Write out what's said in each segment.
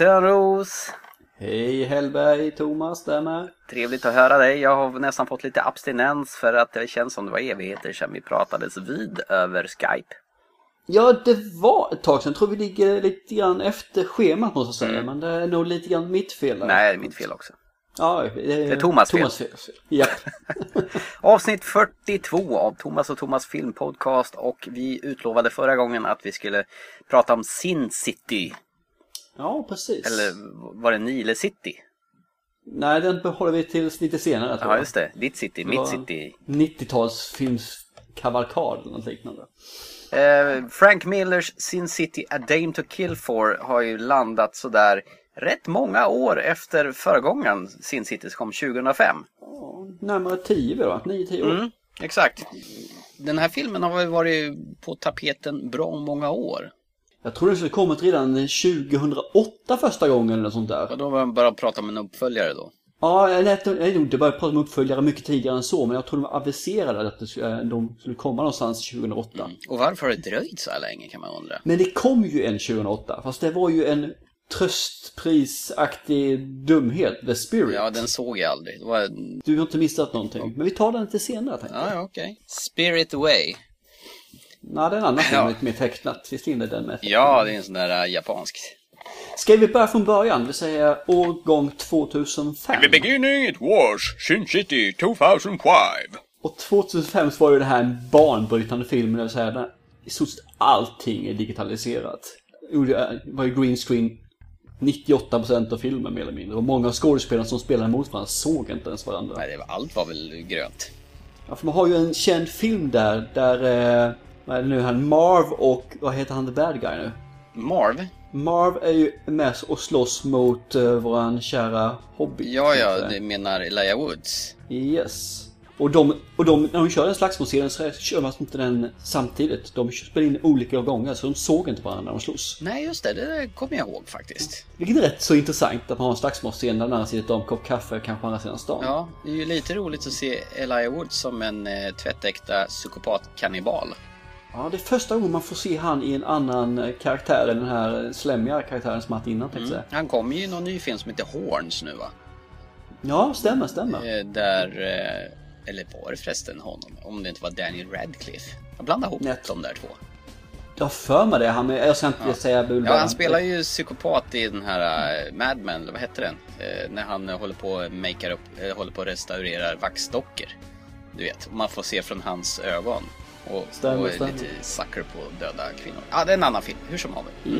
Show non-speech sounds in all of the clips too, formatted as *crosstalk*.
Thomas Törnros! Hej Hellberg, Thomas där med. Trevligt att höra dig. Jag har nästan fått lite abstinens för att det känns som det var evigheter sedan vi pratades vid över Skype. Ja, det var ett tag sedan. Jag tror vi ligger lite grann efter schemat måste jag säga. Men det är nog lite grann mitt fel. där. Nej, det är mitt fel också. Ja, det är, Thomas fel. Thomas fel. Ja. *laughs* Avsnitt 42 av Thomas och Thomas filmpodcast och vi utlovade förra gången att vi skulle prata om Sin City. Ja, precis. Eller var det Nile City? Nej, den behåller vi tills lite senare tror Ja, jag. just det. Ditt city, mitt city. 90-talsfilmskavalkad eller något liknande. Eh, Frank Millers Sin City A Dame to Kill For har ju landat sådär rätt många år efter föregångaren Sin City som kom 2005. Ja, närmare 10 vi då, 9-10 år. Mm, exakt. Den här filmen har varit på tapeten bra många år. Jag tror den skulle kommit redan 2008 första gången eller något sånt där. Och då var man bara prata om en uppföljare då. Ja, jag nog inte började prata om uppföljare mycket tidigare än så, men jag tror de aviserade att det skulle- de skulle komma någonstans 2008. Och varför har det dröjt så här länge kan man undra. Men det kom ju en 2008, fast det var ju en tröstprisaktig dumhet, The Spirit. Ja, den såg jag aldrig. Det var... Du har inte missat någonting. Men vi tar den lite senare tänkte jag. Ja, ja, okej. Spirit Away. Nej, det är en annan film, Ja. lite mer tecknat. Visst inne den med? Ja, det är en sån där äh, japansk. Ska vi börja från början? Vi säger årgång 2005. beginning it was Sin City 2005. Och 2005 så var ju det här en banbrytande film, det vill säga där i stort sett allting är digitaliserat. Det var ju green screen 98% av filmen mer eller mindre. Och många av skådespelarna som spelade mot varandra såg inte ens varandra. Nej, det var, allt var väl grönt. Ja, för man har ju en känd film där, där, eh, vad är det nu, han Marv och, vad heter han the bad guy nu? Marv? Marv är ju med och slåss mot uh, våran kära hobby. Ja, ja, du menar Elijah Woods. Yes. Och, de, och de, när de kör en slagsmålscen så kör man inte den samtidigt. De spelar in olika gånger så de såg inte varandra när de slogs. Nej, just det. Det kommer jag ihåg faktiskt. Vilket är rätt så intressant att man har en slagsmålscen där den andra sitter och en kopp kaffe kanske på andra sidan stan. Ja, det är ju lite roligt att se Elijah Woods som en eh, tvättäkta psykopat-kannibal. Ja, det är första gången man får se han i en annan eh, karaktär än den här eh, slemmiga karaktären som han haft innan tänkte säga. Han kommer ju i någon ny film som heter Horns nu va? Ja, stämmer, stämmer. Eh, Där, eller var det förresten honom? Om det inte var Daniel Radcliffe. Jag blandar ihop Nät. de där två. Jag har för mig det, han jag ska inte säga bulvar. Ja, han spelar ju psykopat i den här Mad Men, eller vad hette den? Eh, när han håller på och makear upp, håller på vaxdockor. Du vet, man får se från hans ögon. Och, Stämmer, och är stämmer. lite sucker på döda kvinnor. Ja, det är en annan film, hur som haver. Ja.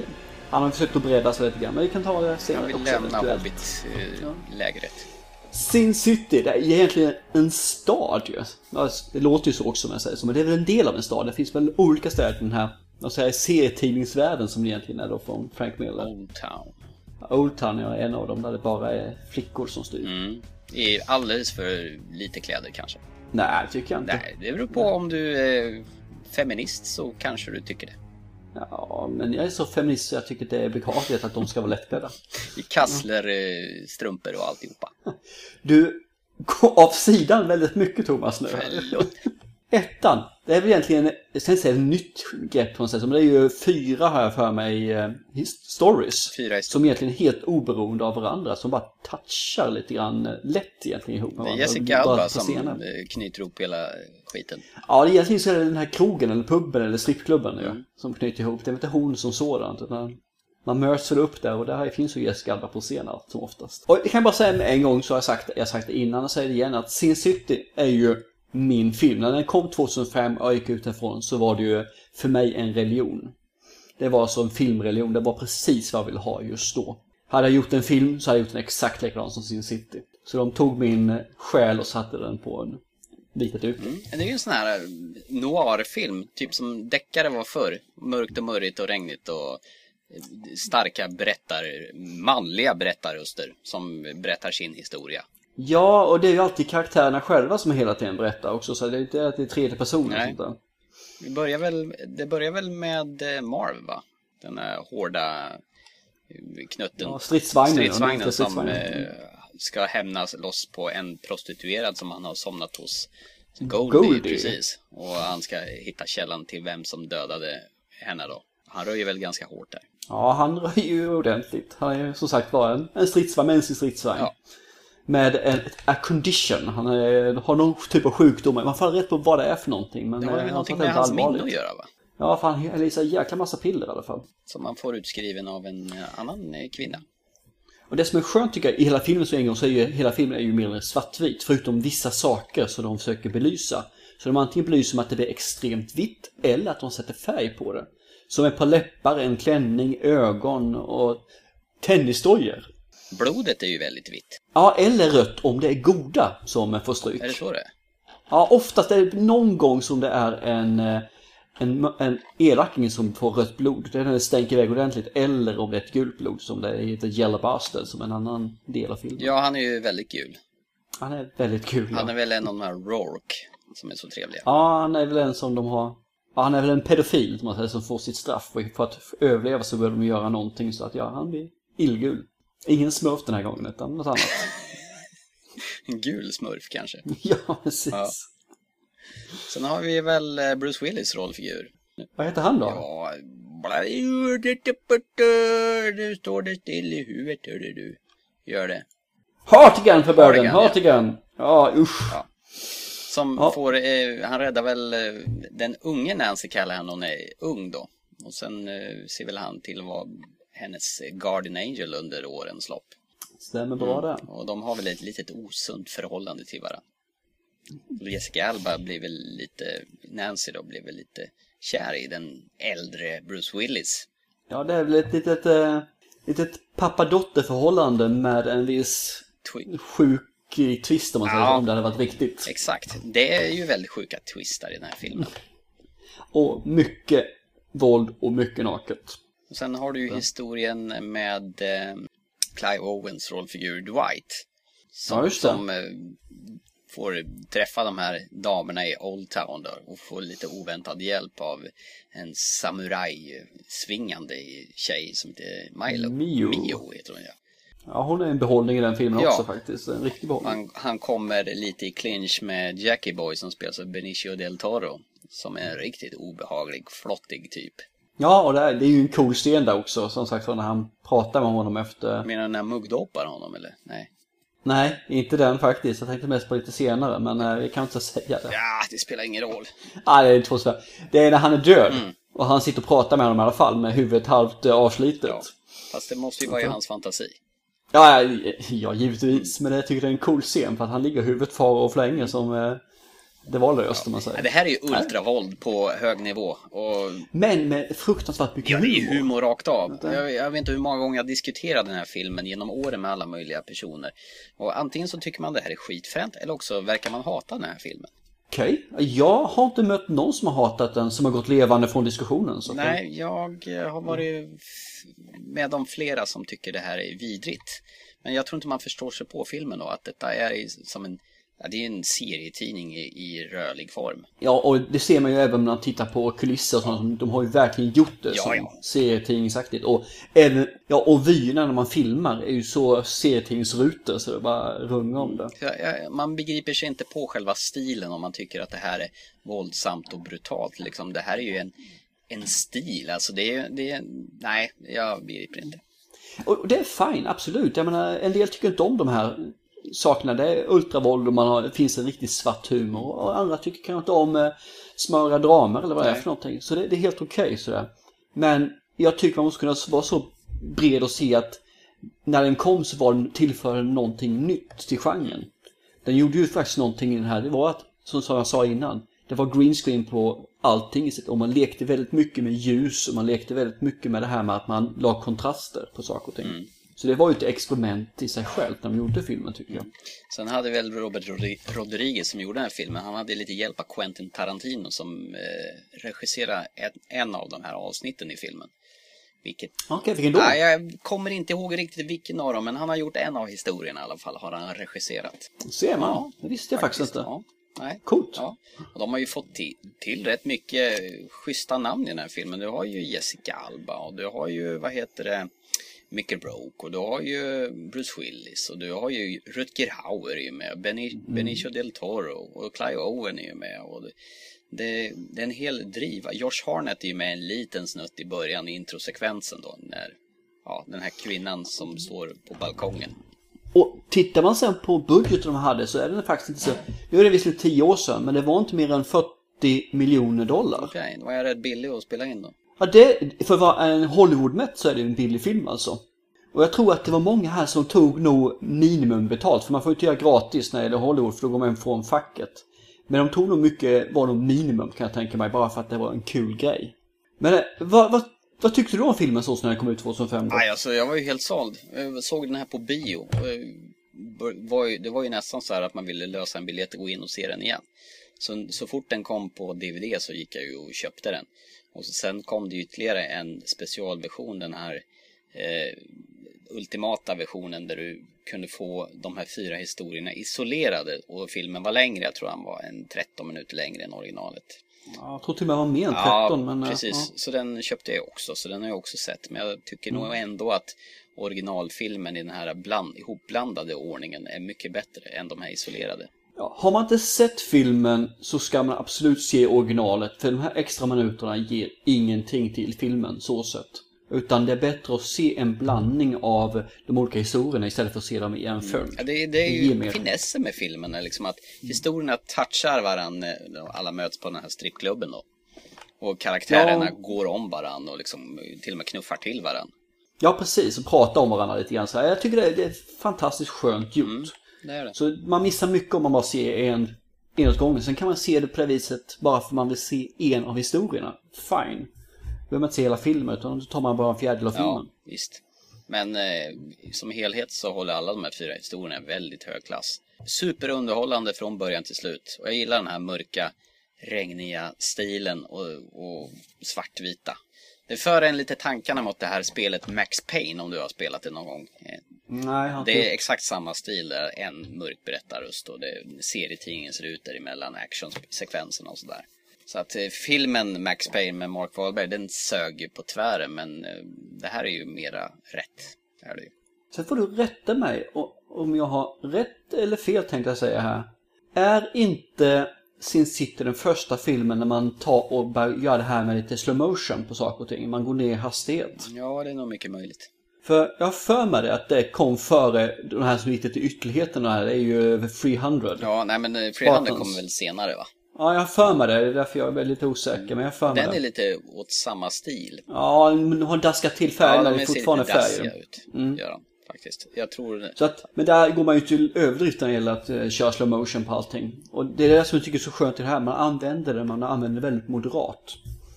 Han har försökt att bredda sig lite grann, men vi kan ta det Jag senare vill också. lämna. Hobbit-lägret. Sin City, det är egentligen en stad ju. Det låter ju så också om jag säger så, men det är väl en del av en stad. Det finns väl olika städer i den här, vad säger jag, serietidningsvärlden som det egentligen är då från Frank Miller. Old Town. Old Town är en av dem där det bara är flickor som styr. Mm. Är alldeles för lite kläder kanske. Nej, det tycker jag inte. Nej, det beror på om du är feminist så kanske du tycker det. Ja, men jag är så feminist så jag tycker det är behagligt att de ska vara lättklädda. I kassler, eh, strumpor och alltihopa. Du, gå av sidan väldigt mycket Thomas nu. Förlåt. Ettan, Det är väl egentligen, jag ska inte säga ett nytt grepp på något sätt, men det är ju fyra jag för mig eh, stories. Fyra. Som egentligen är helt oberoende av varandra, som bara touchar lite grann eh, lätt egentligen ihop med Det är varandra. Jessica Bara Alba som scenen. eh, knyter ihop hela skiten. Ja, det är egentligen så är det den här krogen eller puben eller strippklubben Mm. ju, som knyter ihop. Det är inte hon som sådant, utan man möts väl upp där och där finns ju Jessica Alba på scenen allt som oftast. Och jag kan bara säga en gång så har jag sagt, jag har sagt det innan och säger det igen att Sin City är ju min film. När den kom 2005 och jag gick ut därifrån så var det ju för mig en religion. Det var alltså en filmreligion, det var precis vad jag ville ha just då. Hade jag gjort en film så hade jag gjort den exakt likadan som Sin City. Så de tog min själ och satte den på en vita duk. Mm. Det är ju en sån här eh, noirfilm, typ som deckare var förr. Mörkt och murrigt och regnigt och eh, starka berättar, manliga berättarröster som berättar sin historia. Ja, och det är ju alltid karaktärerna själva som hela tiden berättar också, så det är inte att det är tredje person och Nej. sånt där. Vi börjar väl, det börjar väl med eh, Marv va? Den här hårda eh, knutten. Ja, stridsvagnen, Stridsvagnen den som eh, ska hämnas loss på en prostituerad som han har somnat hos. Goldie, Goldie. precis. Och han ska hitta källan till vem som dödade henne då. Han röjer väl ganska hårt där. Ja, han rör ju ordentligt. Han är som sagt var en, en stridsvagn, mänsklig stridsvagn. Ja. Med en a condition. Han är, har någon typ av sjukdom. Man får rätt på vad det är för någonting. Men Det har eh, väl han någonting med hans minne att göra va? Ja, fan, han är så jäkla massa piller i alla fall. Som man får utskriven av en eh, annan eh, kvinna. Och det som är skönt tycker jag i hela filmen så en gång så är ju hela filmen är ju mer eller svartvit. Förutom vissa saker som de försöker belysa. Så de antingen belyser med att det blir extremt vitt eller att de sätter färg på det. Som ett par läppar, en klänning, ögon och tennisdojor. Blodet är ju väldigt vitt. Ja, eller rött om det är goda som får stryk. Är det så det är? Ja, oftast är det någon gång som det är en, eh, en, en elaking som får rött blod. Det är när det stänker iväg ordentligt. Eller om det är ett gult blod som det The Yellow Bastard som en annan del av filmen. Ja, han är ju väldigt gul. Han är väldigt kul. Han Ja. är väl en av de här Rourke som är så trevliga. ja, han är väl en som de har... Ja, han är väl en pedofil som man säger, som får sitt straff. Och för att överleva så behöver de göra någonting så att ja, han blir illgul. Ingen smurf den här gången utan något annat. *laughs* En gul smurf kanske. *laughs* ja, precis. Ja. Sen har vi väl eh, Bruce Willis rollfigur. Vad heter han då? Ja, nu står det still i huvudet, hörru du. Gör det. Hartigan för börden, Hartigan, ja. Usch. Ja. Som Ja. får, eh, han räddar väl eh, den unge Nancy kallar han hon är ung då. Och sen eh, ser väl han till att vara hennes Guardian Angel under årens lopp. Stämmer bra Mm. där. Och de har väl ett litet osunt förhållande till varandra. Jessica Alba blir väl lite, Nancy då blir väl lite kär i den äldre Bruce Willis. Ja, det är väl ett litet, eh, litet pappa-dotter-förhållande med en viss Twi- sjuk twist om man säger Ja. så, om det hade varit riktigt. Exakt, det är ju väldigt sjuka twistar i den här filmen. Och mycket våld och mycket naket. Och sen har du ju historien med eh, Clive Owens rollfigur Dwight. Som, Ja, som eh, får träffa de här damerna i Old Town då, och får lite oväntad hjälp av en samuraj-svingande tjej som heter Milo. Mio. Mio heter hon ja. Ja, hon är en behållning i den filmen Ja. också faktiskt. En riktig behållning. Han, han kommer lite i clinch med Jackie Boy som spelas av Benicio del Toro. Som är en riktigt obehaglig, flottig typ. Ja, och det är, det är ju en cool scen där också. Som sagt när han pratar med honom efter... Menar du när muggdoppar honom eller? Nej. Nej, inte den faktiskt. Jag tänkte mest på lite senare, men eh, vi kan inte säga det. Ja, det spelar ingen roll. Ah, det är två svär. Det är när han är död. Mm. Och han sitter och pratar med honom i alla fall med huvudet halvt eh, avslitet. Ja. Fast det måste ju vara i hans fantasi. Ja, ja, ja, givetvis. Men jag tycker det är en cool scen för att han ligger huvudet far och flänger som eh, det var löst om man Ja, säger. det här är ju ultravåld på hög nivå. Och Men med fruktansvärt mycket ja, det är ju humor. humor rakt av. Jag, jag vet inte hur många gånger jag diskuterat den här filmen genom åren med alla möjliga personer. Och antingen så tycker man det här är skitfränt eller också verkar man hata den här filmen. Okej. Jag har inte mött någon som har hatat den som har gått levande från diskussionen. Så Nej, jag eh, har varit med om flera som tycker det här är vidrigt. Men jag tror inte man förstår sig på filmen då, att detta är som en Ja, det är en serietidning i, i rörlig form. Ja, och det ser man ju även när man tittar på kulisser och sånt. De har ju verkligen gjort det Ja, som ja. serietidningsaktigt. Och även, ja, och vyerna när man filmar är ju så serietidningsrutor så det bara rungar om det. Ja, Man begriper sig inte på själva stilen om man tycker att det här är våldsamt och brutalt. Liksom. Det här är ju en, en stil. Alltså det är, det är, nej, jag begriper inte. Och det är fine, absolut. Jag menar, en del tycker inte om de här är ultravåld och man har, det finns en riktigt svart humor. Och andra tycker kanske inte om eh, smöra dramer eller vad det är för någonting. Så det, det är helt okej sådär. Men jag tycker man måste kunna vara så bred och se att när den kom så var den tillförde någonting nytt till genren. Den gjorde ju faktiskt någonting i den här. Det var att, som jag sa innan, det var green screen på allting. Och man lekte väldigt mycket med ljus och man lekte väldigt mycket med det här med att man la kontraster på saker och ting. Så det var ju ett experiment i sig själv när de gjorde filmen tycker jag. Sen hade väl Robert Rodri- Rodriguez som gjorde den här filmen, han hade lite hjälp av Quentin Tarantino som eh, regisserade en, en av de här avsnitten i filmen. Vilket... Okej, vilken då? Nej, jag kommer inte ihåg riktigt vilken av dem, men han har gjort en av historierna i alla fall, har han regisserat. Ser man? det visste jag faktiskt inte. Ja, nej. Coolt. Ja. Och de har ju fått till, till rätt mycket schyssta namn i den här filmen. Du har ju Jessica Alba och du har ju, vad heter det, Mickey Rourke och du har ju Bruce Willis och du har ju Rutger Hauer är ju med, Beni, Benicio del Toro och Clive Owen är ju med. Och det, det, det är en hel driva. Josh Harnett är ju med en liten snutt i början i introsekvensen då när ja, den här kvinnan som står på balkongen. Och tittar man sen på budgeten de hade så är den faktiskt inte så... Nu är det visserligen 10 år sedan men det var inte mer än 40 miljoner dollar. Okej, då var jag rätt billig att spela in då. Ja, det, för att vara en Hollywood-mätt så är det en billig film alltså. Och jag tror att det var många här som tog nog minimum betalt för man får ju inte göra gratis när det gäller Hollywood för då går man från facket. Men de tog nog mycket, var nog minimum kan jag tänka mig, bara för att det var en kul grej. Men eh, vad, vad, vad tyckte du om filmen så när den kom ut 2005 då? Nej, alltså jag var ju helt såld. Jag såg den här på bio. Eh, det var ju nästan så här att man ville lösa en biljett och gå in och se den igen. Så, så fort den kom på DVD så gick jag ju och köpte den. Och så, sen kom det ytterligare en specialversion, den här eh, ultimata versionen där du kunde få de här fyra historierna isolerade och filmen var längre, jag tror han var en 13 minuter längre än originalet. Ja, jag tror till och med var mer än 13 Ja, men... eh, precis. Ja. Så den köpte jag också, så den har jag också sett. Men jag tycker nog Mm. ändå att originalfilmen i den här bland, ihopblandade ordningen är mycket bättre än de här isolerade. Ja, har man inte sett filmen så ska man absolut se originalet för de här extra minuterna ger ingenting till filmen så sett. Utan det är bättre att se en blandning av de olika historierna istället för att se dem i en följd. Ja, det, det är ju mer. finessen med filmen, liksom att historierna touchar varandra, alla möts på den här strippklubben då. Och karaktärerna Ja. går om varandra och liksom till och med knuffar till varandra. Ja, precis. Och prata om varandra lite grann. Så här. Jag tycker det är, det är fantastiskt skönt gjort. Det det. Så man missar mycket om man bara ser en, en åt gången. Sen kan man se det på det viset bara för man vill se en av historierna. Fine. Då behöver man inte se hela filmen utan då tar man bara en fjärdedel av filmen. Ja, visst. Men eh, som helhet så håller alla de här fyra historierna väldigt hög klass. Superunderhållande från början till slut. Och jag gillar den här mörka, regniga stilen och, och svartvita. Det för en lite tankarna mot det här spelet Max Payne om du har spelat det någon gång. Nej, inte Det är exakt samma stil där, en mörk berättarröst och det serietidningens rutor emellan actionsekvenserna och sådär. Så att eh, filmen Max Payne med Mark Wahlberg, den sög ju på tvären men eh, det här är ju mera rätt. Det är det ju. Sen får du rätta mig om jag har rätt eller fel tänkte jag säga här. Är inte Sin City den första filmen när man tar och börjar göra det här med lite slow motion på saker och ting? Man går ner i hastighet. Ja, det är nog mycket möjligt. För jag har för mig det att det kom före de här som gick till ytterligheterna här. Det är ju över 300. Ja, nej men eh, 300 Spartans. kommer väl senare va? Ja, jag har för mig det. Det är därför jag är lite osäker. Men jag för mig Den det. är lite åt samma stil. Ja, men har daskat till färgen. ja, det är ser fortfarande lite färger. dassiga ut. Mm. Gör de, faktiskt. Jag tror... Så att, men där går man ju till överdrift när det gäller att eh, köra slow motion på allting. Och det är det som jag tycker är så skönt i det här. Man använder det, man använder det väldigt moderat.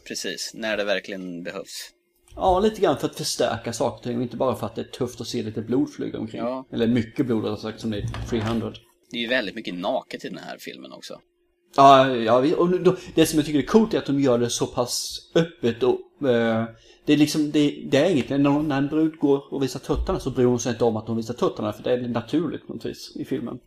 Precis, när det verkligen behövs. Ja, lite grann för att förstärka saker och ting. Och inte bara för att det är tufft att se lite blod flyga omkring. Ja. Eller mycket blod rättare sagt som det är i 300. Det är ju väldigt mycket naket i den här filmen också. Ja, ja och då, det som jag tycker är coolt är att de gör det så pass öppet och eh, det är liksom, det, det är inget, när, någon- när en brud går och visar tuttarna så bryr hon sig inte om att hon visar tuttarna för det är naturligt vis i filmen.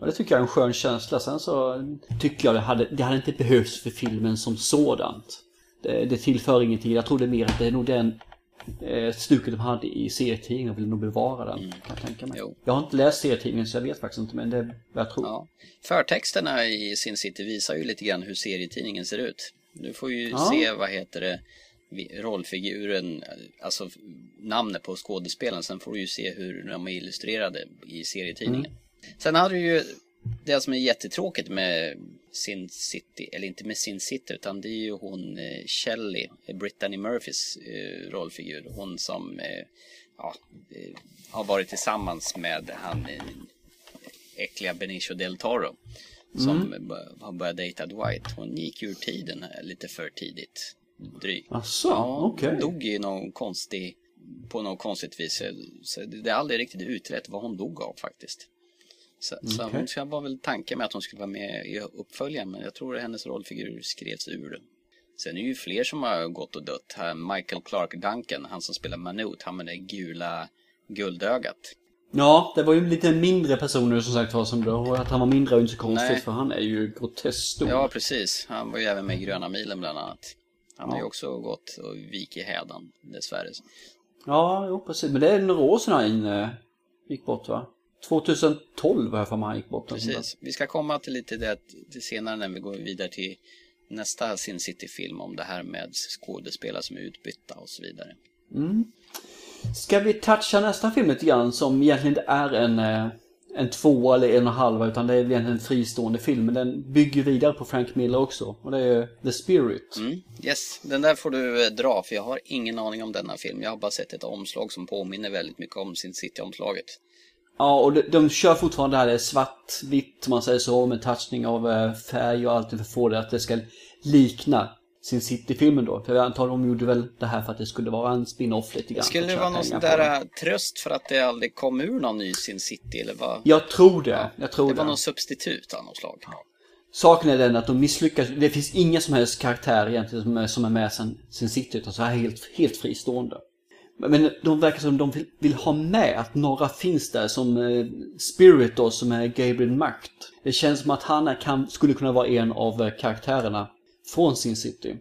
Och det tycker jag är en skön känsla. Sen så tycker jag det hade, det hade inte behövts för filmen som sådant. Det, det tillför ingenting. Jag tror det är mer att det är nog den eh, stuket de hade i serietidningen och vill nog bevara den. Kan jag tänka mig. Jo. Jag har inte läst serietidningen så jag vet faktiskt inte men det är vad jag tror. Ja. Förtexterna i Sin City visar ju lite grann hur serietidningen ser ut. Du får ju Ja. se, vad heter det, rollfiguren, alltså namnet på skådespelaren. Sen får du ju se hur de är illustrerade i serietidningen. Sen hade du ju det som är jättetråkigt med Sin City, eller inte med Sin City, utan det är ju hon eh, Shelley, Brittany Murphys eh, rollfigur. Hon som eh, ja, eh, har varit tillsammans med han eh, äckliga Benicio del Toro. Som b- har börjat dejta Dwight. Hon gick ur tiden lite för tidigt. Drygt. Asså, Ja, okej. hon dog i någon konstig, på något konstigt vis. Så det det är aldrig riktigt utrett vad hon dog av faktiskt. Så, så Okej. hon så var väl tanken med att hon skulle vara med i uppföljaren men jag tror hennes rollfigur skrevs ur. Sen är det ju fler som har gått och dött. Här Michael Clark Duncan, han som spelar Manute, han med det gula guldögat. Ja, det var ju lite mindre personer som sagt var som. Och att han var mindre är inte så konstigt Nej. för han är ju groteskt stor. Ja, precis. Han var ju även med i Gröna milen bland annat. Han har ju Ja. också gått och vik i hädan, dessvärre. Ja, jo, precis. Men det är några år sedan han eh, gick bort va? 2012 har jag för mig han gick bort. Precis. Vi ska komma till lite det till senare när vi går vidare till nästa Sin City-film om det här med skådespelare som är utbytta och så vidare. Ska vi toucha nästa film lite grann som egentligen inte är en, eh, en två eller en och en halv utan det är egentligen en fristående film. Men den bygger vidare på Frank Miller också. Och det är The Spirit. Mm. Yes, den där får du eh, dra för jag har ingen aning om denna film. Jag har bara sett ett omslag som påminner väldigt mycket om Sin City-omslaget. Ja, och de, de kör fortfarande det här svartvitt, om man säger så, med touchning av eh, färg och allt för att få det att det ska likna sin City-filmen då. För jag antar de gjorde väl det här för att det skulle vara en spin-off lite grann. Skulle det att vara någon sån där eh, tröst för att det aldrig kom ur någon ny Sin City eller vad? Jag tror det. Jag tror Det det. var någon substitut av något slag. Saken är den att de misslyckas. Det finns inga som helst karaktärer egentligen som är, som är med sen, sin City utan så här helt, helt fristående. Men- de verkar som de vill, vill ha med att några finns där som eh, Spirit då som är Gabriel Makt. Det känns som att han kan, skulle kunna vara en av eh, karaktärerna från sin City.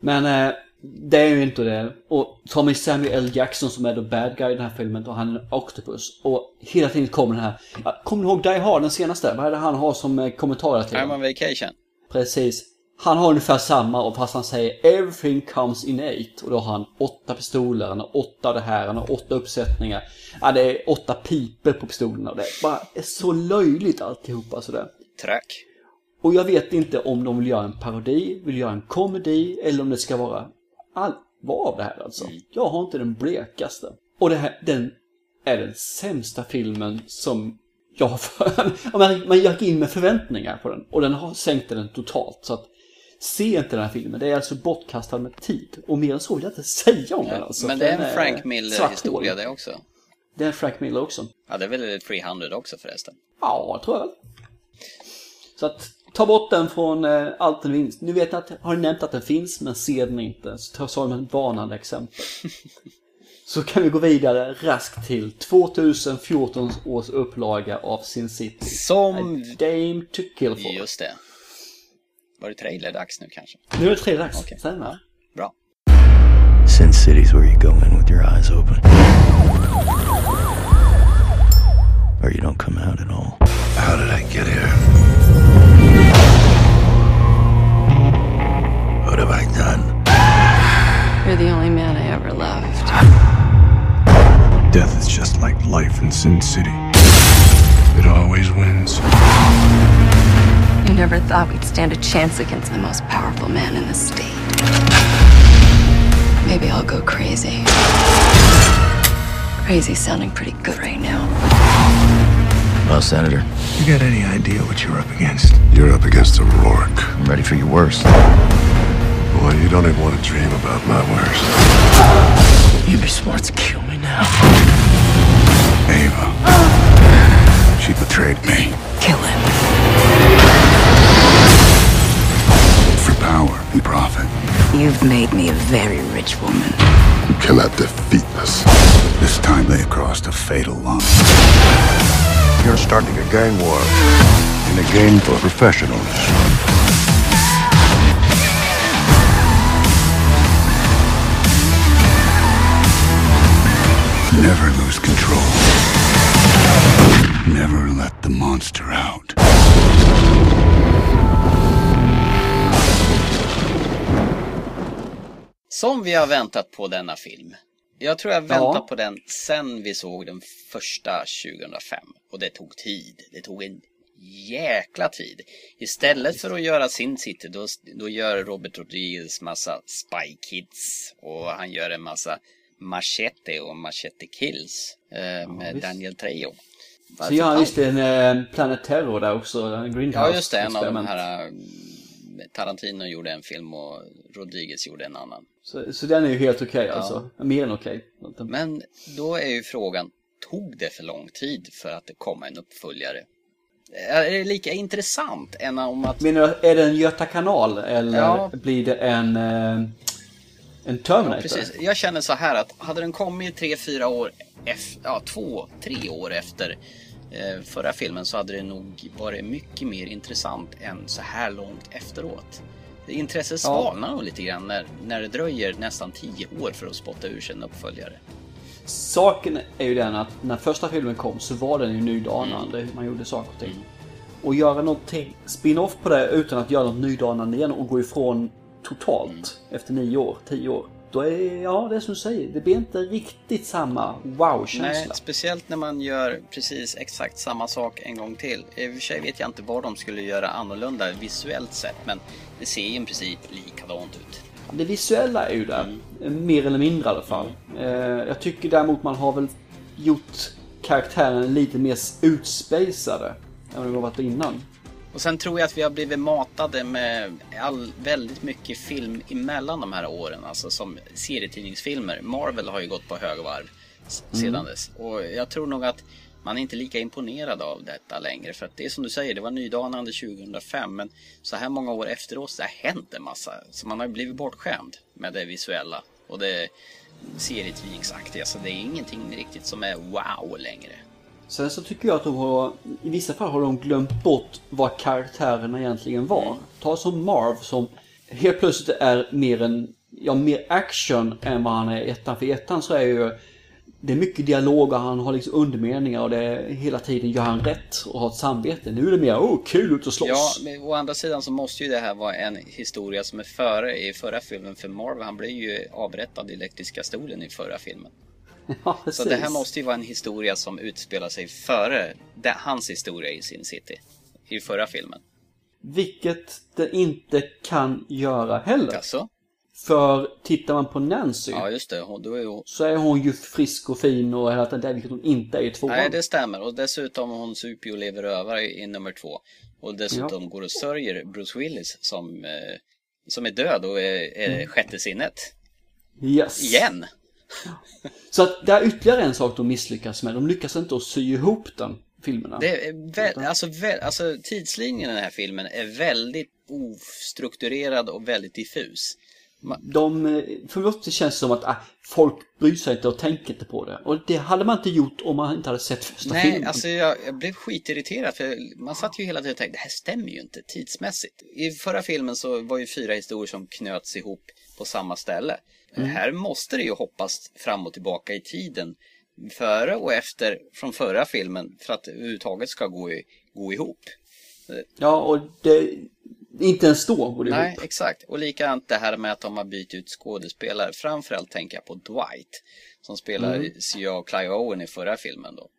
Men eh, det är ju inte det. Och tar man Samuel L. Jackson som är the bad guy i den här filmen och han är en octopus. Och hela tiden kommer den här, ja, kommer ni ihåg Die Hard den senaste? Vad är det han har som eh, kommentarer till I'm on vacation. Precis. Han har ungefär samma och fast han säger everything comes in eight. Och då har han åtta pistoler, han har åtta det här, han har åtta uppsättningar. Ja, det är åtta piper på pistolerna. Det är bara är så löjligt alltihopa sådär. Track. Och jag vet inte om de vill göra en parodi, vill göra en komedi eller om det ska vara allvar av det här alltså. Jag har inte den blekaste. Och det här, den är den sämsta filmen som jag har *laughs* för... Man, man gick in med förväntningar på den och den har sänkt den totalt. Så att se inte den här filmen. Det är alltså bortkastad med tid. Och mer än så vill jag inte säga om den alltså. Men det är en Frank Miller svart historia hål. det också. Det är en Frank Miller också. Ja, det är väl 300 också förresten. Ja, tror jag väl. Så att ta bort den från eh, allt den finns. Nu vet jag att, har ni nämnt att den finns, men ser den inte. Så ta som ett varnande exempel. *laughs* Så kan vi gå vidare raskt till 2014 års upplaga av Sin City. Som... A Dame to Kill For. Just det. Var det trailer-dags nu kanske? Nu är det tre dags. Okej. Stämmer. Bra. Sin City's where you go in with your eyes open. Or you don't come out at all. How did I get here? What have I done? You're the only man I ever loved. Death is just like life in Sin City. It always wins. You never thought we'd stand a chance against the most powerful man in the state. Maybe I'll go crazy. Crazy sounding pretty good right now. Well, Senator, You got any idea what you're up against? You're up against a Rourke. I'm ready for your worst. Boy, you don't even want to dream about my worst. You'd be smart to kill me now. Ava. Rich woman. You cannot defeat us. This time they crossed a fatal line. you're starting a gang war in a game for professionals. Never lose control. Never let the monster out. Som vi har väntat på denna film. Jag tror jag väntat Ja. på den sen vi såg den första 2005. Och det tog tid. Det tog en jäkla tid. Istället för att göra Sin City då, då gör Robert Rodriguez massa Spy Kids. Och han gör en massa Machete och Machete Kills. Eh, med visst. Daniel Trejo. Så gör han just en eh, Planet Terror där också, en Greenhouse Ja just det, en av de här Tarantino gjorde en film och Rodriguez gjorde en annan. Så, så den är ju helt okej alltså. Mer än okej. Men då är ju frågan, tog det för lång tid för att det kom en uppföljare? Är det lika intressant än om att... Menar du, är det en Göta kanal eller Ja. blir det en, eh, en Terminator? Precis, jag känner så här att hade den kommit tre, fyra år efter, ja två, tre år efter förra filmen så hade det nog varit mycket mer intressant än så här långt efteråt. Intresset svalnar nog lite grann när, när det dröjer nästan tio år för att spotta ur sig en uppföljare. Saken är ju den att när första filmen kom så var den ju nydanande hur man gjorde saker och ting. Och göra någonting spin-off på det utan att göra något nydanande igen och gå ifrån totalt efter nio år, tio år. Då är, ja det är som du säger, det blir inte riktigt samma Nej, wow-känsla. speciellt när man gör precis exakt samma sak en gång till. I och för sig vet jag inte vad de skulle göra annorlunda visuellt sett, men det ser ju i princip likadant ut. Det visuella är ju där, mer eller mindre i alla fall. Eh, jag tycker däremot man har väl gjort karaktären lite mer utspejsade än vad det har varit innan. Och sen tror jag att vi har blivit matade med all, väldigt mycket film emellan de här åren, alltså som serietidningsfilmer. Marvel har ju gått på högvarv s- sedan dess. Och jag tror nog att man är inte lika imponerad av detta längre. För att det är som du säger, det var nydanande 2005. Men så här många år efteråt så har hänt en massa. Så man har ju blivit bortskämd med det visuella. Och det serietidningsaktiga. Så det är ingenting riktigt som är wow längre. Sen så tycker jag att de har, i vissa fall har de glömt bort vad karaktärerna egentligen var. Ta som Marv som helt plötsligt är mer en, ja mer action än vad han är i ettan. För i ettan så är ju, det är mycket dialog och han har liksom undermeningar och det är hela tiden gör han rätt och har ett samvete. Nu är det mer, oh kul ut och slåss. Ja, men å andra sidan så måste ju det här vara en historia som är före i förra filmen. För Marvel han blev ju avrättad i elektriska stolen i förra filmen. *laughs* Ja, Så det här måste ju vara en historia som utspelar sig före det, hans historia i Sin City. I förra filmen. Vilket det inte kan göra heller. Alltså? För tittar man på Nancy Ja, just det. Hon- Då är hon... så är hon ju frisk och fin och hela tiden, vilket hon inte är i tvåan. Nej, det stämmer. Och dessutom hon super och lever över i, i nummer två. Och dessutom går och sörjer Bruce Willis som, eh, som är död och är, är sjätte sinnet. Yes. Igen! Så att det är ytterligare en sak de misslyckas med. De lyckas inte att sy ihop den, filmerna. Det är vä- alltså, vä- alltså tidslinjen i den här filmen är väldigt ostrukturerad och väldigt diffus. De, eh, för mig det känns som att ah, folk bryr sig inte och tänker inte på det. Och det hade man inte gjort om man inte hade sett första Nej, filmen. alltså jag, jag blev skitirriterad för man satt ju hela tiden och tänkte det här stämmer ju inte tidsmässigt. I förra filmen så var ju fyra historier som knöts ihop på samma ställe. Här måste det ju hoppas fram och tillbaka i tiden före och efter från förra filmen för att det överhuvudtaget ska gå, i, gå ihop. Ja, och det... Inte ens då går det Nej, ihop. exakt. Och likadant det här med att de har bytt ut skådespelare. Framförallt tänker jag på Dwight. Som spelar mm. Sia och Clive Owen i förra filmen då.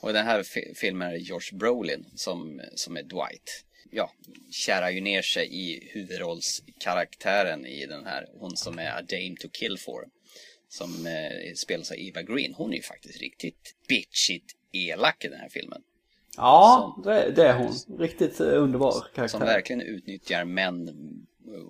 Och i den här fi- filmen är det Josh Brolin som, som är Dwight. Ja, kärar ju ner sig i huvudrollskaraktären i den här. Hon som är A Dame to Kill For. Som eh, spelas av Eva Green. Hon är ju faktiskt riktigt bitchigt elak i den här filmen. Ja, det, det är hon. Riktigt eh, underbar karaktär. Som verkligen utnyttjar män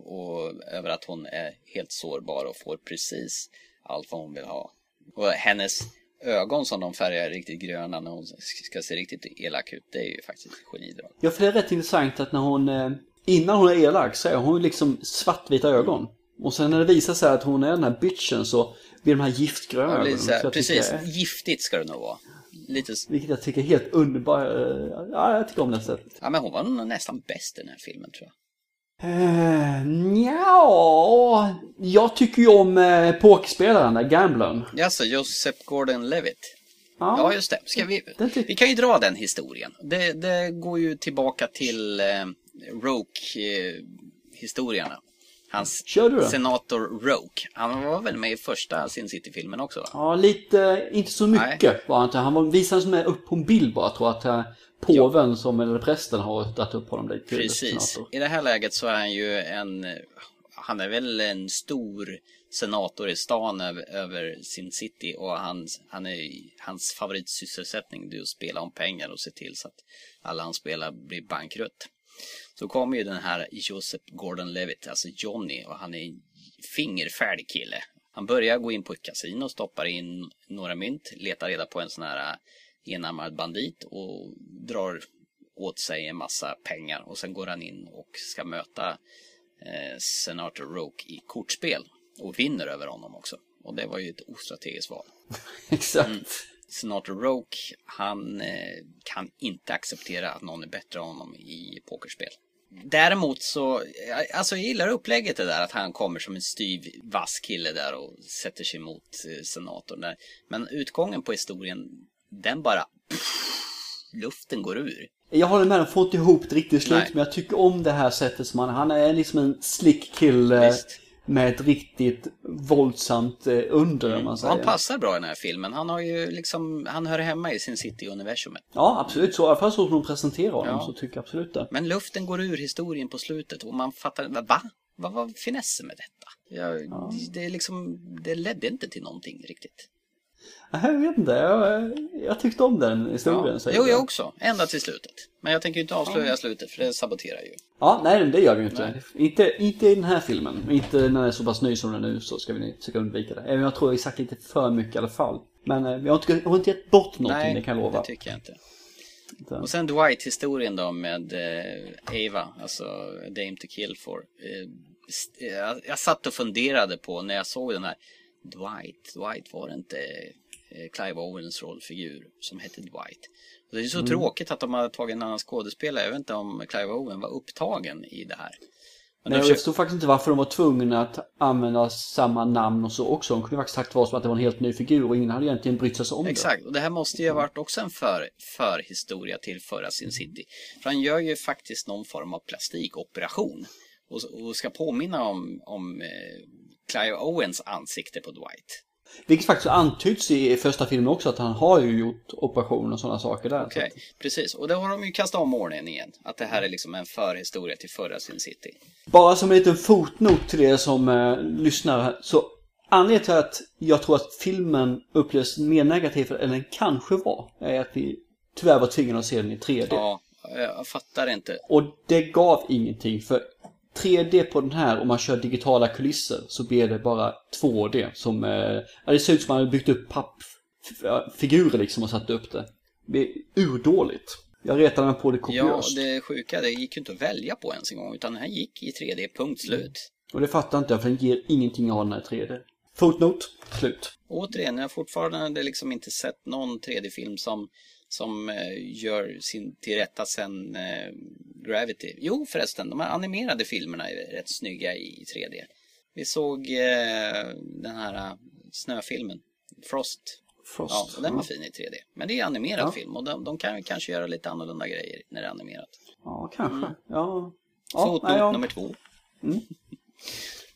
och över att hon är helt sårbar och får precis allt vad hon vill ha. Och hennes ögon som de färgar riktigt gröna när hon ska se riktigt elak ut, det är ju faktiskt ett genidrag. Ja, för det är rätt intressant att när hon... eh, Innan hon är elak så är hon liksom svartvita ögon. Och sen när det visar sig att hon är den här bitchen så blir de här giftgröna blir ögonen. här, precis, tycker- giftigt ska det nog vara. lite... Vilket jag tycker är helt underbart. Eh, Ja, jag tycker om det sättet. Ja, men hon var nog nästan bäst i den här filmen tror jag. Uh, ja, jag tycker ju om uh, pokerspelaren där, gamblern. Jaså, Joseph Gordon-Levitt. Ja, Ja, just det. Ska vi, vi kan ju dra den historien. Det, det går ju tillbaka till eh, Roke-historierna. Hans du då? senator Roke. Han var väl med i första Sin City-filmen också va? Ja, lite, inte så mycket var han inte. Han var, visades med upp på en bild bara, tror jag att påven som, eller prästen har dragit upp honom dit Precis. senator. I det här läget så är han ju en, han är väl en stor senator i stan över, över sin city och hans, han är, hans favoritsysselsättning det är att spela om pengar och se till så att alla han spelar blir bankrutt. Så kommer ju den här Joseph Gordon-Levitt, alltså Johnny, och han är en fingerfärdig kille. Han börjar gå in på ett kasino, stoppar in några mynt, letar reda på en sån här enarmad bandit och drar åt sig en massa pengar och sen går han in och ska möta eh, senator Roke i kortspel och vinner över honom också. Och det var ju ett ostrategiskt val. *laughs* Exakt. Senator Roke, han eh, kan inte acceptera att någon är bättre än honom i pokerspel. Däremot så, alltså jag gillar upplägget det där att han kommer som en styv vass kille där och sätter sig mot eh, senatorn där. Men utgången på historien, den bara, luften går ur. Jag håller med, de får inte ihop ett riktigt slut, Nej. men jag tycker om det här sättet som han, han är liksom en slick kille Visst. med ett riktigt våldsamt eh, under, om man säger. han passar bra i den här filmen. Han har ju liksom, han hör hemma i sin City-universumet. Ja, absolut. Så, I alla fall så som de presenterar honom Ja. så tycker jag absolut det. Men luften går ur historien på slutet och man fattar, va? Vad var finessen med detta? Jag, det, är liksom, det ledde inte till någonting riktigt. Jag vet inte, jag, jag tyckte om den historien. Ja. Jo, jag. också. Ända till slutet. Men jag tänker inte avslöja slutet för det saboterar ju. Ja, nej det gör vi ju inte. inte. Inte i den här filmen. Inte när den är så pass ny som den är nu så ska vi försöka undvika det. Även jag tror vi sagt lite för mycket i alla fall. Men eh, jag har inte, jag har inte gett bort någonting, Nej, det kan jag lova. det tycker jag inte. Och sen Dwight-historien då med eh, Ava, alltså Dame to kill for. Eh, jag, jag satt och funderade på när jag såg den här Dwight, Dwight var inte eh, Clive Owens rollfigur som hette Dwight. Och det är så tråkigt att de har tagit en annan skådespelare. Jag vet inte om Clive Owen var upptagen i det här. Men Nej, och jag försöker- förstod faktiskt inte varför de var tvungna att använda samma namn och så också. De kunde faktiskt sagt vara som att det var en helt ny figur och ingen hade egentligen brytt sig om det. Exakt, och det här måste ju ha varit också en för, förhistoria till förra Sin City. För han gör ju faktiskt någon form av plastikoperation. Och, och ska påminna om, om eh, Clive Owens ansikte på Dwight. Vilket faktiskt antyds i första filmen också att han har ju gjort operationer och sådana saker där. Okej, precis. Och då har de ju kastat om ordningen igen. Att det här är liksom en förhistoria till förra Sin City. Bara som en liten fotnot till er som eh, lyssnar. Så anledningen till att jag tror att filmen upplevs mer negativt än den kanske var. Är att vi tyvärr var tvingade att se den i 3D. Ja, jag fattar inte. Och det gav ingenting för 3D på den här, om man kör digitala kulisser, så blir det bara 2D som... Eh, ja, det ser ut som man hade byggt upp pappfigurer liksom och satt upp det. Det blir urdåligt. Jag retade mig på det Ja, kopiöst. det sjuka, det gick ju inte att välja på ens en gång. Utan den här gick i 3D, punkt slut. Och det fattar inte jag, för den ger ingenting ha den här 3D. Fotnot, slut. Återigen, jag har fortfarande liksom inte sett någon 3D-film som, som eh, gör sin till rätta sen eh, Gravity. Jo förresten, de här animerade filmerna är rätt snygga i 3D. Vi såg eh, den här snöfilmen, Frost. Frost. Ja, och den var fin i 3D. Men det är animerad Ja. film och de, de kan kanske göra lite annorlunda grejer när det är animerat. Ja, kanske. Ja. ja Fotnot nej, ja. nummer två.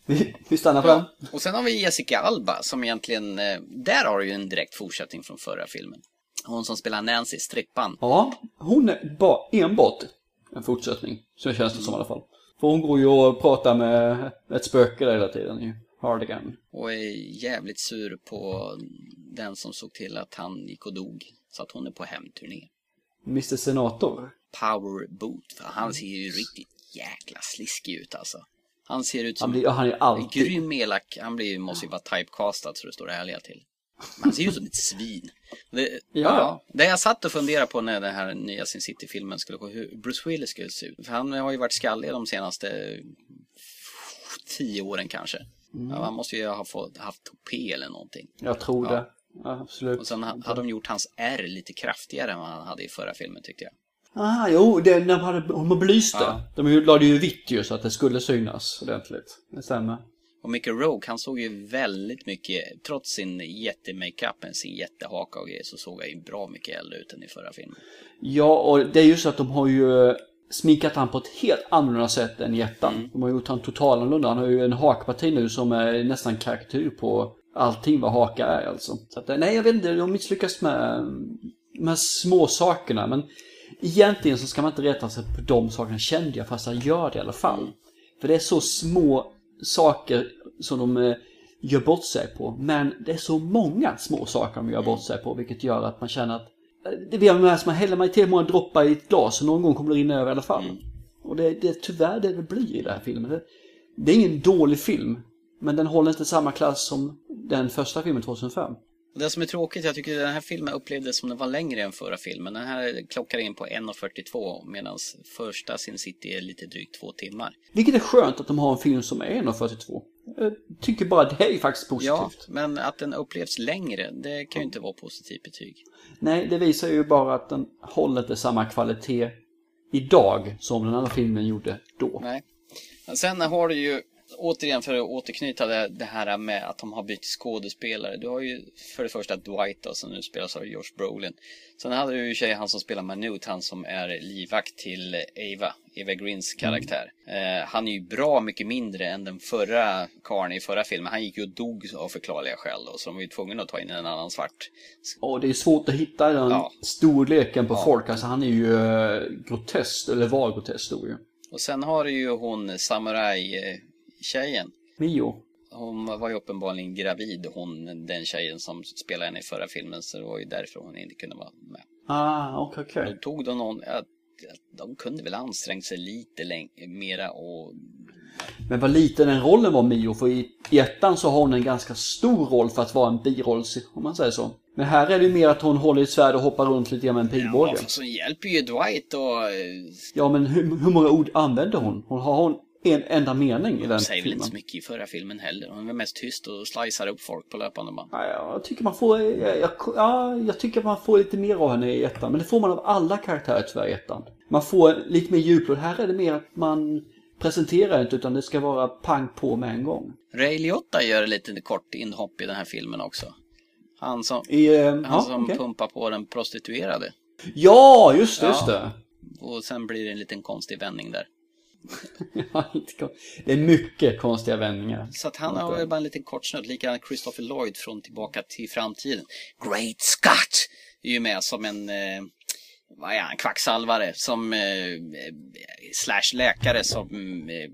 Vi, vi stannar på den. Och sen har vi Jessica Alba som egentligen, där har du ju en direkt fortsättning från förra filmen. Hon som spelar Nancy, strippan. Ja, hon är bara enbart en fortsättning. Så känns det som i alla fall. För hon går ju och pratar med ett spöke där hela tiden ju. Hardigan. Och är jävligt sur på den som såg till att han gick och dog. Så att hon är på hemturné. Mr Senator. Power Boot. För han ser ju riktigt jäkla sliskig ut alltså. Han ser ut Han, som blir, han är en alltid... grym elak. Han blir, måste ju vara typecastad så det står ärliga till. Men han ser ju ut som ett svin. Det, ja. Ja. Det jag satt och funderade på när den här nya Sin City-filmen skulle gå, hur Bruce Willis skulle se ut. För han har ju varit skallig de senaste tio åren kanske. Mm. Ja, han måste ju ha fått, haft topé eller någonting. Jag tror Ja. det. Ja, absolut. Och sen ha- hade de gjort hans R lite kraftigare än vad han hade i förra filmen tyckte jag. Ah, jo, det, när de hade, de belyste. Ja. De ju- la det ju vitt ju så att det skulle synas ordentligt. Det stämmer. Och Mickey Rogue, han såg ju väldigt mycket, trots sin jättemakeupen, sin jättehaka och grejer, så såg han ju bra mycket äldre ut än i förra filmen. Ja, och det är ju så att de har ju eh, sminkat han på ett helt annorlunda sätt än i ettan. Mm. De har gjort han totalt annorlunda. Han har ju en hakparti nu som är nästan karikatyr på allting vad haka är alltså. Så att, eh, nej, jag vet inte, de misslyckas med de här små sakerna. Men egentligen så ska man inte rätta sig på de sakerna kände jag, fast jag gör det i alla fall. För det är så små saker som de eh, gör bort sig på. Men det är så många små saker de gör bort sig på, vilket gör att man känner att eh, det blir med att häller man tillräckligt många droppar i ett glas och någon gång kommer det rinna över i alla fall. Och det, det är tyvärr det det blir i den här filmen. Det, det är ingen dålig film, men den håller inte samma klass som den första filmen 2005. Det som är tråkigt, jag tycker den här filmen upplevdes som den var längre än förra filmen. Den här klockar in på 1.42 medan första Sin City är lite drygt två timmar. Vilket är skönt att de har en film som är 1.42. Jag tycker bara det är faktiskt positivt. Ja, men att den upplevs längre, det kan ju inte vara positivt betyg. Nej, det visar ju bara att den håller inte samma kvalitet idag som den andra filmen gjorde då. Nej. Men sen har du ju, återigen för att återknyta det, det här med att de har bytt skådespelare. Du har ju för det första Dwight då, som nu spelas av Josh Brolin. Sen hade du ju tjej, han som spelar Manute, han som är livvakt till Eva, Eva Greens karaktär. Eh, han är ju bra mycket mindre än den förra karln i förra filmen. Han gick ju och dog av förklarliga skäl då, så de var ju tvungna att ta in en annan svart. Och det är svårt att hitta den Ja. storleken på Ja. folk. Alltså han är ju eh, grotesk, eller var grotesk då ju. Och sen har du ju hon samurai-tjejen. Mio. Hon var ju uppenbarligen gravid, hon, den tjejen som spelade henne i förra filmen, så det var ju därför hon inte kunde vara med. Ah, okej, okej. Då tog de någon, ja, de kunde väl ansträngt sig lite mera och Men vad liten den rollen var Mio, för i, i ettan så har hon en ganska stor roll för att vara en biroll, om man säger så. Men här är det ju mer att hon håller i ett svärd och hoppar runt lite grann med en pilbåge. Ja, så hjälper ju Dwight och eh, Ja, men hur, hur många ord använder hon? Hon har hon en enda mening i den säger väl inte filmen. så mycket i förra filmen heller. Hon är mest tyst och slicear upp folk på löpande band. Ja, jag tycker man får, jag, jag, ja, jag tycker man får lite mer av henne i ettan. Men det får man av alla karaktärer tyvärr i ettan. Man får lite mer djuplod. Här är det mer att man presenterar inte utan det ska vara pang på med en gång. Ray Liotta gör ett litet kort inhopp i den här filmen också. Han som, I, eh, han ja, som okej. pumpar på den prostituerade. ja, just det, just Ja. det. Och sen blir det en liten konstig vändning där. *laughs* Det är mycket konstiga vändningar. Så att han har väl bara en liten kort snutt. Likadant Christopher Lloyd från Tillbaka till framtiden. Great Scott! Är ju med som en, eh, vad är han, kvacksalvare som, eh, eh, slash läkare som eh,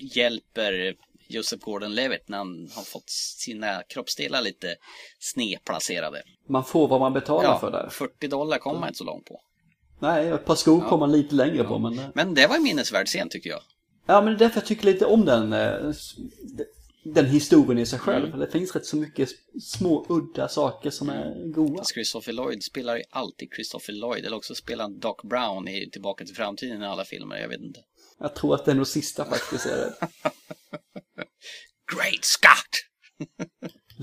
hjälper Joseph Gordon-Levitt när han har fått sina kroppsdelar lite snedplacerade. Man får vad man betalar för Ja, där. 40 dollar kommer man inte så långt på. Nej, ett par skor kommer man lite längre på men... eh, Men det var en minnesvärd scen tycker jag. Ja, men det är därför jag tycker lite om den, eh, den historien i sig själv. Mm. Det finns rätt så mycket små udda saker som är goda. Christopher Lloyd spelar ju alltid Christopher Lloyd. Eller också spelar han Doc Brown i Tillbaka till framtiden i alla filmer. Jag vet inte. Jag tror att det är nog sista faktiskt är det. *laughs* Great Scott!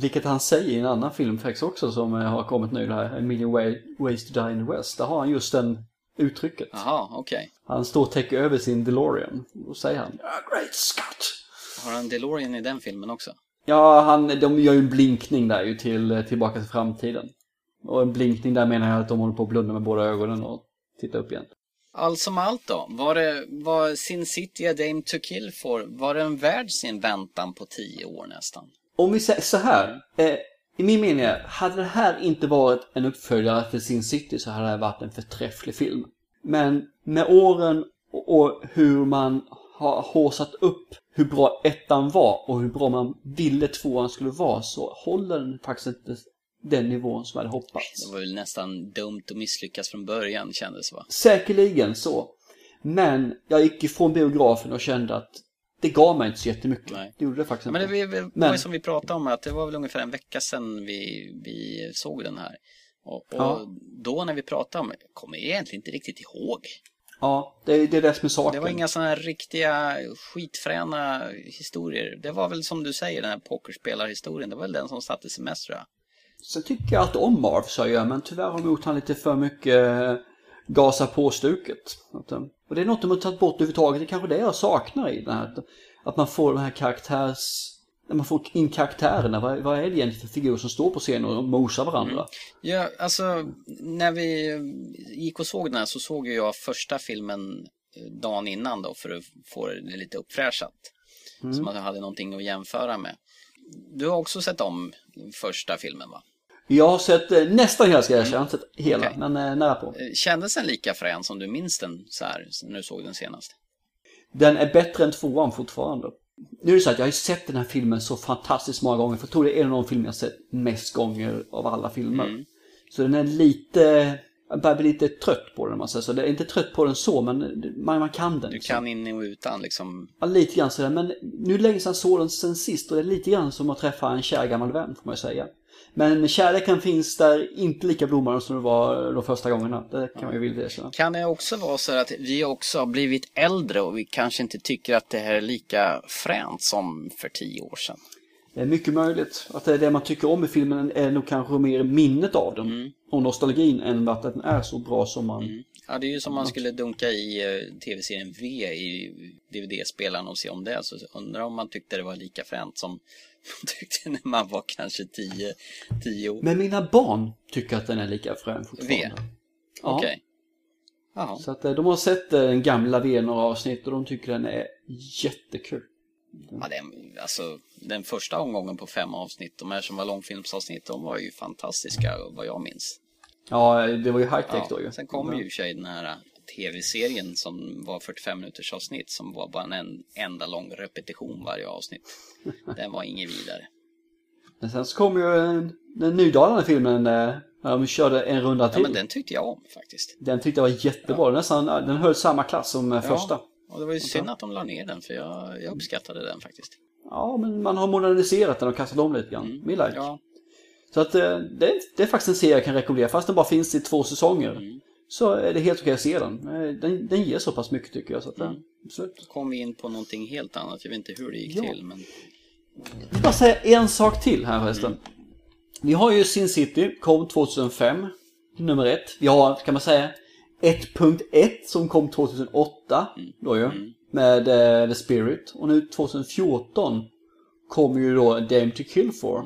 Vilket han säger i en annan film faktiskt också som eh, har kommit nu, här A Million Way, Ways to Die in the West. Där har han just den uttrycket. Jaha, okej. Han står och täcker över sin DeLorean. Då säger han "Ah, Great Scott! Har han DeLorean i den filmen också? Ja, han, de gör ju en blinkning där ju till eh, Tillbaka till framtiden. Och en blinkning där menar jag att de håller på att blunda med båda ögonen och titta upp igen. Allt som allt då. Var det, var Sin City A Dame to Kill for, var den värd sin väntan på tio år nästan? Om vi säger så här. Eh, I min mening, hade det här inte varit en uppföljare till Sin City så hade det varit en förträfflig film. Men med åren och, hur man har håsat upp hur bra ettan var och hur bra man ville tvåan skulle vara så håller den faktiskt inte den nivån som jag hade hoppats. Det var väl nästan dumt att misslyckas från början kändes va? Säkerligen så. Men jag gick ifrån biografen och kände att det gav mig inte så jättemycket. Nej. Det gjorde det faktiskt men det inte. var, det var Men- som vi pratade om att det var väl ungefär en vecka sedan vi, vi såg den här. Och, och Ja. då när vi pratade om jag kommer egentligen inte riktigt ihåg. Ja, det, det är det som är saken. Det var inga sådana här riktiga skitfräna historier. Det var väl som du säger den här pokerspelarhistorien. Det var väl den som satte sig mest tror jag. Sen tycker jag att om Marv så jag, men tyvärr har de gjort han lite för mycket gasa på-stuket. Att, eh, Och det är något de har tagit bort överhuvudtaget. Det är kanske det jag saknar i den här. att- man får den här karaktärs... När man får in karaktärerna, vad, vad är det egentligen för figurer som står på scenen och mosar varandra? Ja, alltså när vi gick och såg den här så såg jag första filmen eh, dagen innan då för att få det lite uppfräschat. Så man hade någonting att jämföra med. Du har också sett om första filmen va? Jag har sett eh, nästan hela ska jag erkänna, har inte sett hela, Okej. men eh, nära på. Eh, Kändes den lika frän som du minns den så här när du såg den senast? Den är bättre än tvåan fortfarande. Nu är det så att jag har sett den här filmen så fantastiskt många gånger, för jag tror det är en av de filmer jag sett mest gånger av alla filmer. Mm. Så den är lite, jag börjar bli lite trött på den om man säger så. Jag är inte trött på den så, men man, man kan den. Du liksom. kan in och utan liksom. Ja, lite grann sådär, men nu länge sedan såg den sen sist och det är lite grann som att träffa en kär gammal vän får man ju säga. Men kärleken finns där inte lika blommande som det var de första gångerna. Det kan man ju vilja erkänna. Kan det också vara så att vi också har blivit äldre och vi kanske inte tycker att det här är lika fränt som för tio år sedan? Det är mycket möjligt att det, är det man tycker om i filmen är nog kanske mer minnet av den. Mm. Och nostalgin än att den är så bra som man... Ja, det är ju som man skulle dunka i eh, tv-serien V i DVD-spelaren och se om det. Så undrar om man tyckte det var lika fränt som *laughs* man tyckte när man var kanske 10 10 år. Men mina barn tycker att den är lika frän fortfarande. V? Ja. Okej. Jaha. Så att eh, de har sett eh, den gamla V några avsnitt och de tycker den är jättekul. Ja, den, alltså, den första omgången på fem avsnitt, de här som var långfilmsavsnitt, de var ju fantastiska vad jag minns. Ja, det var ju high-tech då ju. Ja, sen kom ju i och sig den här tv-serien som var 45 minuters avsnitt som var bara en enda lång repetition varje avsnitt. *laughs* Den var inget vidare. Men sen så kom ju eh, den nydalande filmen när de körde en runda Ja, till. men den tyckte jag om faktiskt. Den tyckte jag var jättebra. Den, nästan, den höll samma klass som eh, första. Och det var ju synd att de la ner den för jag, jag uppskattade den faktiskt. Ja, men man har moderniserat den och kastat om lite grann. Mm. like. Ja, Så att eh, det, är- det är faktiskt en serie jag kan rekommendera. Fast den bara finns i två säsonger. Mm. Så är det helt okej att se den. Eh, den. Den ger så pass mycket tycker jag. Så att, mm. absolut. då kom vi in på någonting helt annat. Jag vet inte hur det gick Ja. till men Jag vill bara säga en sak till här förresten. Vi har ju Sin City, kom 2005, nummer ett. Vi har, kan man säga, 1.1 som kom 2008, då ju, med eh, The Spirit. Och nu 2014 kommer ju då Dame to Kill For.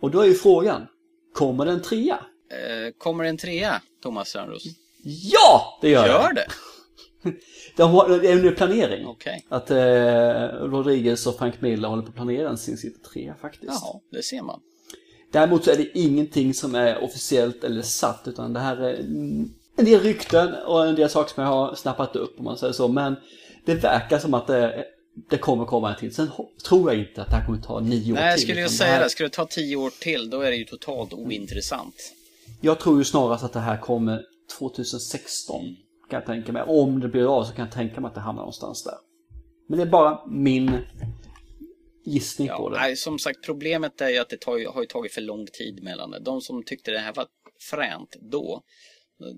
Och då är ju frågan, kommer den trea? eh, kommer en trea, Thomas Strandros? Ja, det gör, Gör det. det? *laughs* De har, det är under planering. Okej. Att eh, Rodriguez och Frank Miller håller på att planera en Sin City 3 faktiskt. Jaha, det ser man. Däremot så är det ingenting som är officiellt eller satt utan det här är en del rykten och en del saker som jag har snappat upp om man säger så. Men det verkar som att det, det kommer komma en till. Sen tror jag inte att det här kommer ta nio år Nej, jag till. skulle ju utan säga här- det. Skulle det ta tio år till, då är det ju totalt ointressant. Jag tror ju snarast att det här kommer 2016. Kan jag tänka mig. Om det blir av så kan jag tänka mig att det hamnar någonstans där. Men det är bara min gissning på Ja, det. nej, som sagt, problemet är ju att det tar, har ju tagit för lång tid mellan det. De som tyckte det här var fränt då,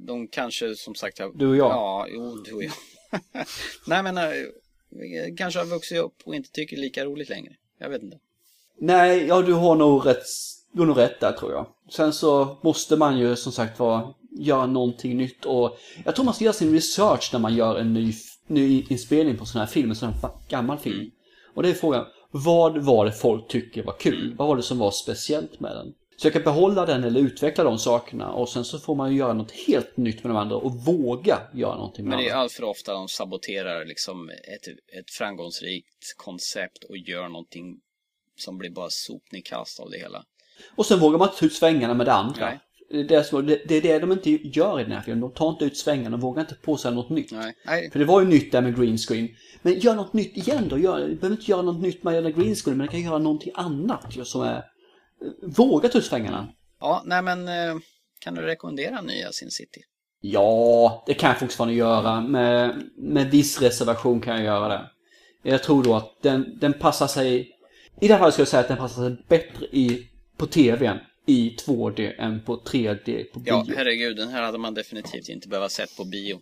de kanske som sagt har... Du och jag. Ja, jo, du och jag. *laughs* nej, men äh, kanske har vuxit upp och inte tycker lika roligt längre. Jag vet inte. Nej, ja du har nog rätt, du har nog rätt där tror jag. Sen så måste man ju som sagt vara göra någonting nytt och jag tror man ska göra sin research när man gör en ny, ny inspelning på sån här film, en sån här gammal film. Och det är frågan, vad var det folk tycker var kul? Vad var det som var speciellt med den? Så kan behålla den eller utveckla de sakerna och sen så får man ju göra något helt nytt med de andra och våga göra någonting med Men det är allt för ofta de saboterar liksom ett, ett framgångsrikt koncept och gör någonting som blir bara sopnedkast av det hela. Och sen vågar man inte ta ut svängarna med det andra. Nej. Det är som, det, det är det de inte gör i den här filmen. De tar inte ut svängarna och vågar inte på sig något nytt. Nej, nej. För det var ju nytt där med green screen. Men gör något nytt igen då. Gör, du behöver inte göra något nytt med green screen, men du kan göra någonting annat som är... Våga svängarna. Ja, nej men eh, kan du rekommendera nya Sin City? Ja, det kan jag fortfarande göra. Med, med viss reservation kan jag göra det. Jag tror då att den, den passar sig... I det här fallet skulle jag säga att den passar sig bättre i, på tvn i 2D än på 3D på bio. Ja, herregud, den här hade man definitivt inte behövt sett på bio.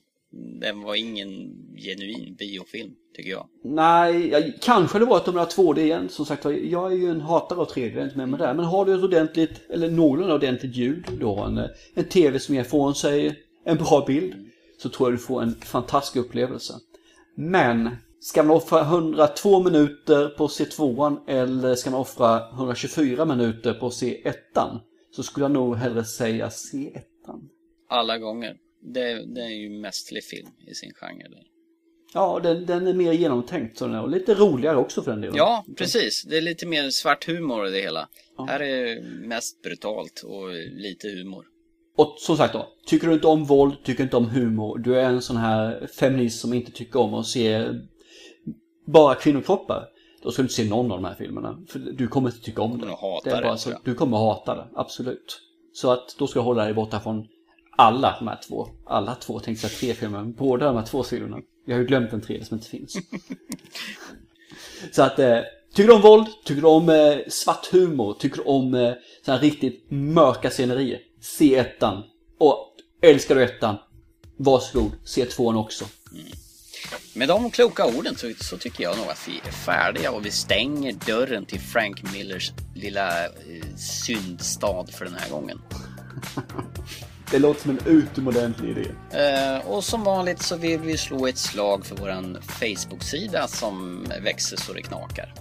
Den var ingen genuin biofilm, tycker jag. Nej, ja, kanske det var att de har 2D igen. Som sagt jag är ju en hatare av 3D, jag är inte med mig där. Men har du ett ordentligt, eller någorlunda ordentligt ljud, du har en, en TV som ger ifrån sig en bra bild, så tror jag du får en fantastisk upplevelse. Men, ska man offra 102 minuter på C2 eller ska man offra 124 minuter på C1? Så skulle jag nog hellre säga C1. Alla gånger. Det, det är ju mästerlig film i sin genre. Där. Ja, den, den är mer genomtänkt så den är, och lite roligare också för den delen. Ja, precis. Det är lite mer svart humor i det hela. Ja. Här är mest brutalt och lite humor. Och som sagt då, tycker du inte om våld, tycker inte om humor, du är en sån här feminist som inte tycker om att se bara kvinnokroppar. Då ska du inte se någon av de här filmerna. För du kommer inte tycka om det. det, är bara det så, du kommer hata det, absolut. Så att då ska du hålla dig borta från alla de här två. Alla två tänkte jag tre filmer. Båda de här två filmerna. Jag har ju glömt en tredje som inte finns. *laughs* så att, eh, tycker du om våld? Tycker du om eh, svart humor? Tycker du om eh, så här riktigt mörka scenerier? Se ettan. Och älskar du ettan? Varsågod, se tvåan också. Mm. Med de kloka orden så, så, tycker jag nog att vi är färdiga och vi stänger dörren till Frank Millers lilla eh, syndstad för den här gången. *laughs* Det låter som en utomordentlig idé. Eh, och som vanligt så vill vi slå ett slag för våran Facebook-sida som växer så det knakar.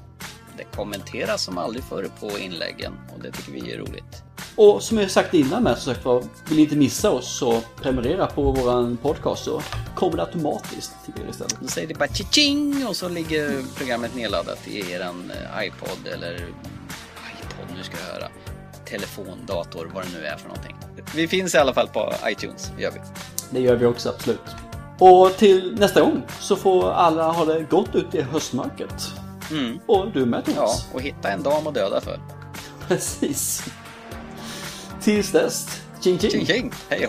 Det kommenteras som aldrig förr på inläggen och det tycker vi är roligt. Och som jag sagt innan med, så sagt var, vill ni inte missa oss så prenumerera på våran podcast så kommer det automatiskt till er istället. Då säger det bara tjing och så ligger programmet nedladdat i eran eh, iPod eller iPod, nu ska jag höra. Telefon, dator, vad det nu är för någonting. Vi finns i alla fall på iTunes, gör vi. Det gör vi också, absolut. Och till nästa gång så får alla ha det gott ute i höstmörkret. Mm. Och du med Thomas. Ja, och hitta en dam att döda för. *laughs* Precis. Tills dess, tjing tjing. Tjing tjing, hej.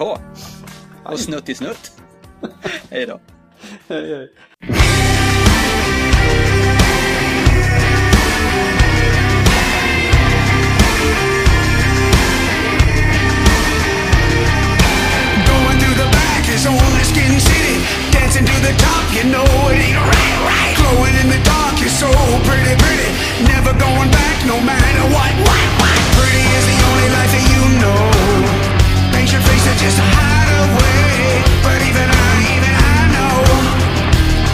Och snutt i snutt. *laughs* hej då. hej hej. this old skin city Dancing to the top, you know it ain't right, right. Glowing in the dark, you're so pretty, pretty. Never going back, no matter what, what, what. Pretty is the only life that you know. Paint your face to just hide away. But even I, even I know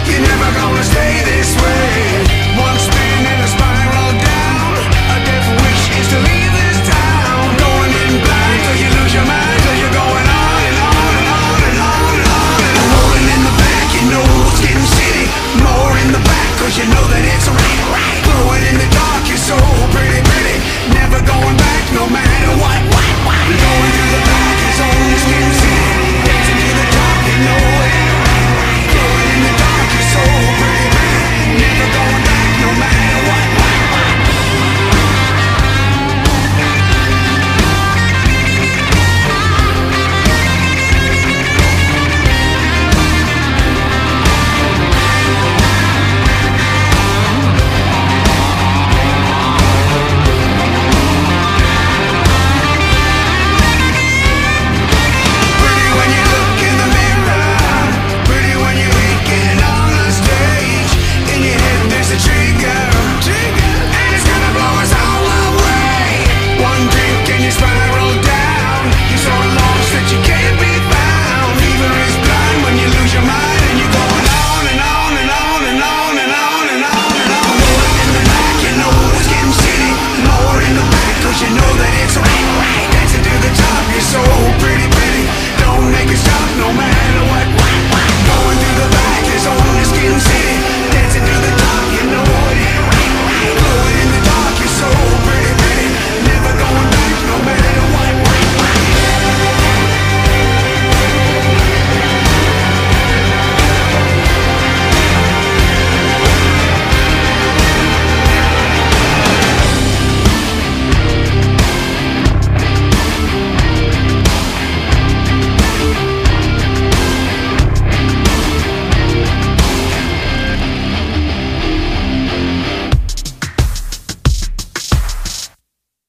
You're never gonna stay this way. One spin in a spiral down. A death wish is to leave you know that it's right. Throw it in the dark, you're so pretty, pretty. Never going back, no matter.